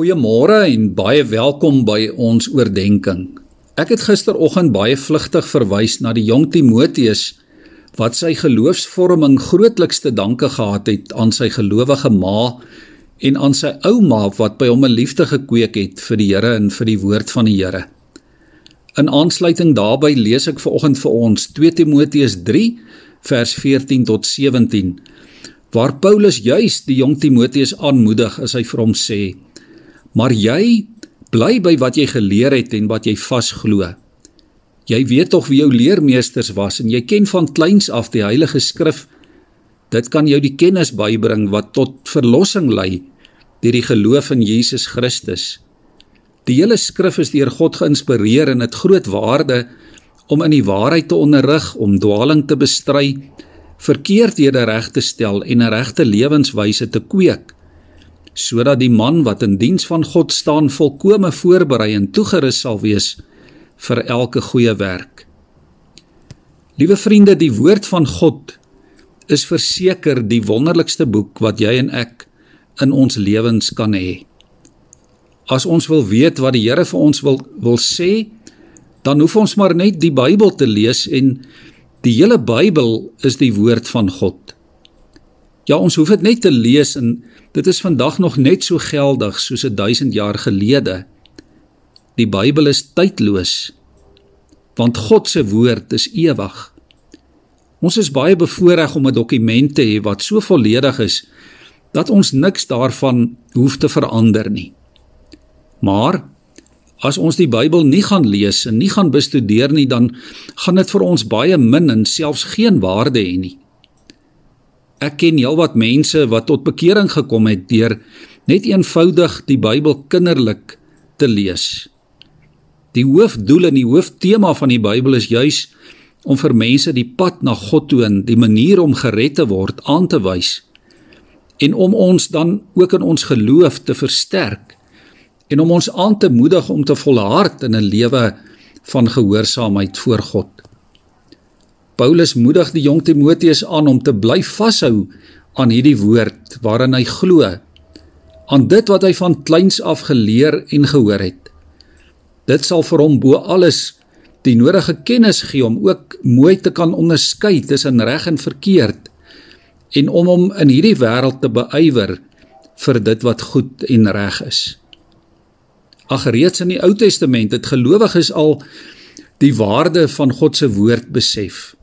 Goeiemôre en baie welkom by ons oordeenking. Ek het gisteroggend baie vlugtig verwys na die jong Timoteus wat sy geloofsvorming grootliks te danke gehad het aan sy gelowige ma en aan sy ouma wat by hom 'n liefde gekweek het vir die Here en vir die woord van die Here. In aansluiting daarbey lees ek vanoggend vir ons 2 Timoteus 3 vers 14 tot 17 waar Paulus juis die jong Timoteus aanmoedig as hy vir hom sê Maar jy bly by wat jy geleer het en wat jy vasglo. Jy weet tog wie jou leermeesters was en jy ken van kleins af die Heilige Skrif. Dit kan jou die kennis bybring wat tot verlossing lei deur die geloof in Jesus Christus. Die hele skrif is deur God geïnspireer en het groot waarde om in die waarheid te onderrig, om dwaling te bestry, verkeerdhede reg te stel en 'n regte lewenswyse te kweek sodat die man wat in diens van God staan volkome voorberei en toegerus sal wees vir elke goeie werk. Liewe vriende, die woord van God is verseker die wonderlikste boek wat jy en ek in ons lewens kan hê. As ons wil weet wat die Here vir ons wil wil sê, dan hoef ons maar net die Bybel te lees en die hele Bybel is die woord van God. Ja, ons hoef dit net te lees en dit is vandag nog net so geldig soos 1000 jaar gelede. Die Bybel is tydloos want God se woord is ewig. Ons is baie bevoorreg om 'n dokument te hê wat so volledig is dat ons niks daarvan hoef te verander nie. Maar as ons die Bybel nie gaan lees en nie gaan bestudeer nie, dan gaan dit vir ons baie min en selfs geen waarde hê nie. Ek ken heelwat mense wat tot bekering gekom het deur net eenvoudig die Bybel kinderlik te lees. Die hoofdoel en die hooftema van die Bybel is juis om vir mense die pad na God toe en die manier om gered te word aan te wys en om ons dan ook in ons geloof te versterk en om ons aan te moedig om te volhard in 'n lewe van gehoorsaamheid voor God. Paulus moedig die jong Timoteus aan om te bly vashou aan hierdie woord waarin hy glo aan dit wat hy van kleins af geleer en gehoor het. Dit sal vir hom bo alles die nodige kennis gee om ook mooi te kan onderskei tussen reg en verkeerd en om hom in hierdie wêreld te beywer vir dit wat goed en reg is. Ag reeds in die Ou Testament het gelowiges al die waarde van God se woord besef.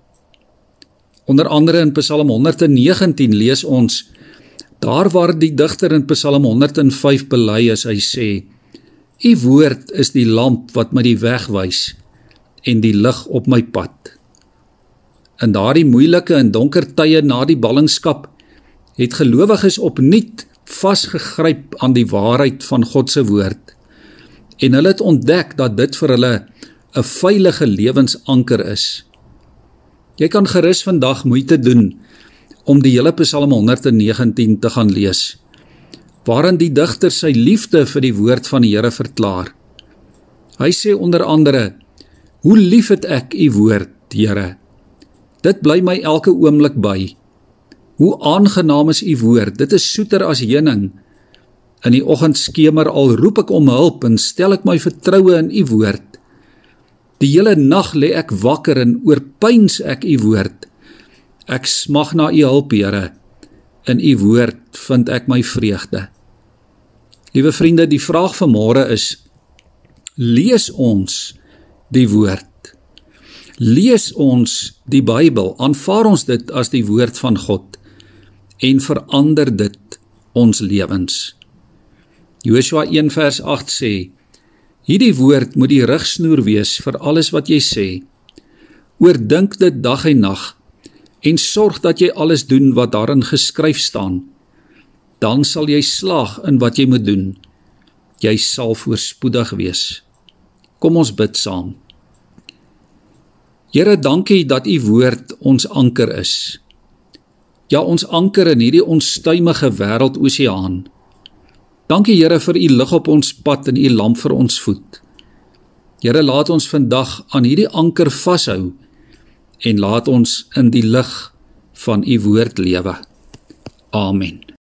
Onder andere in Psalm 119 lees ons daar waar die digter in Psalm 105 bely as hy sê: U woord is die lamp wat my die weg wys en die lig op my pad. In daardie moeilike en donker tye na die ballingskap het gelowiges opnuut vasgegryp aan die waarheid van God se woord en hulle het ontdek dat dit vir hulle 'n veilige lewensanker is. Jy kan gerus vandag moeite doen om die hele Psalm 119 te gaan lees waarin die digter sy liefde vir die woord van die Here verklaar. Hy sê onder andere: Hoe lief het ek u woord, Here. Dit bly my elke oomblik by. Hoe aangenaam is u woord. Dit is soeter as heuning. In die oggendskemer al roep ek om hulp en stel ek my vertroue in u woord. Die hele nag lê ek wakker en oorpyns ek u woord. Ek smag na u hulp, Here. In u woord vind ek my vreugde. Liewe vriende, die vraag van môre is: lees ons die woord? Lees ons die Bybel? Aanvaar ons dit as die woord van God en verander dit ons lewens? Joshua 1 vers 8 sê: Hierdie woord moet die rigsnoer wees vir alles wat jy sê. Oordink dit dag en nag en sorg dat jy alles doen wat daarin geskryf staan. Dan sal jy slaag in wat jy moet doen. Jy sal voorspoedig wees. Kom ons bid saam. Here, dankie dat U woord ons anker is. Ja, ons anker in hierdie onstuimige wêreldoseaan. Dankie Here vir u lig op ons pad en u lamp vir ons voet. Here, laat ons vandag aan hierdie anker vashou en laat ons in die lig van u woord lewe. Amen.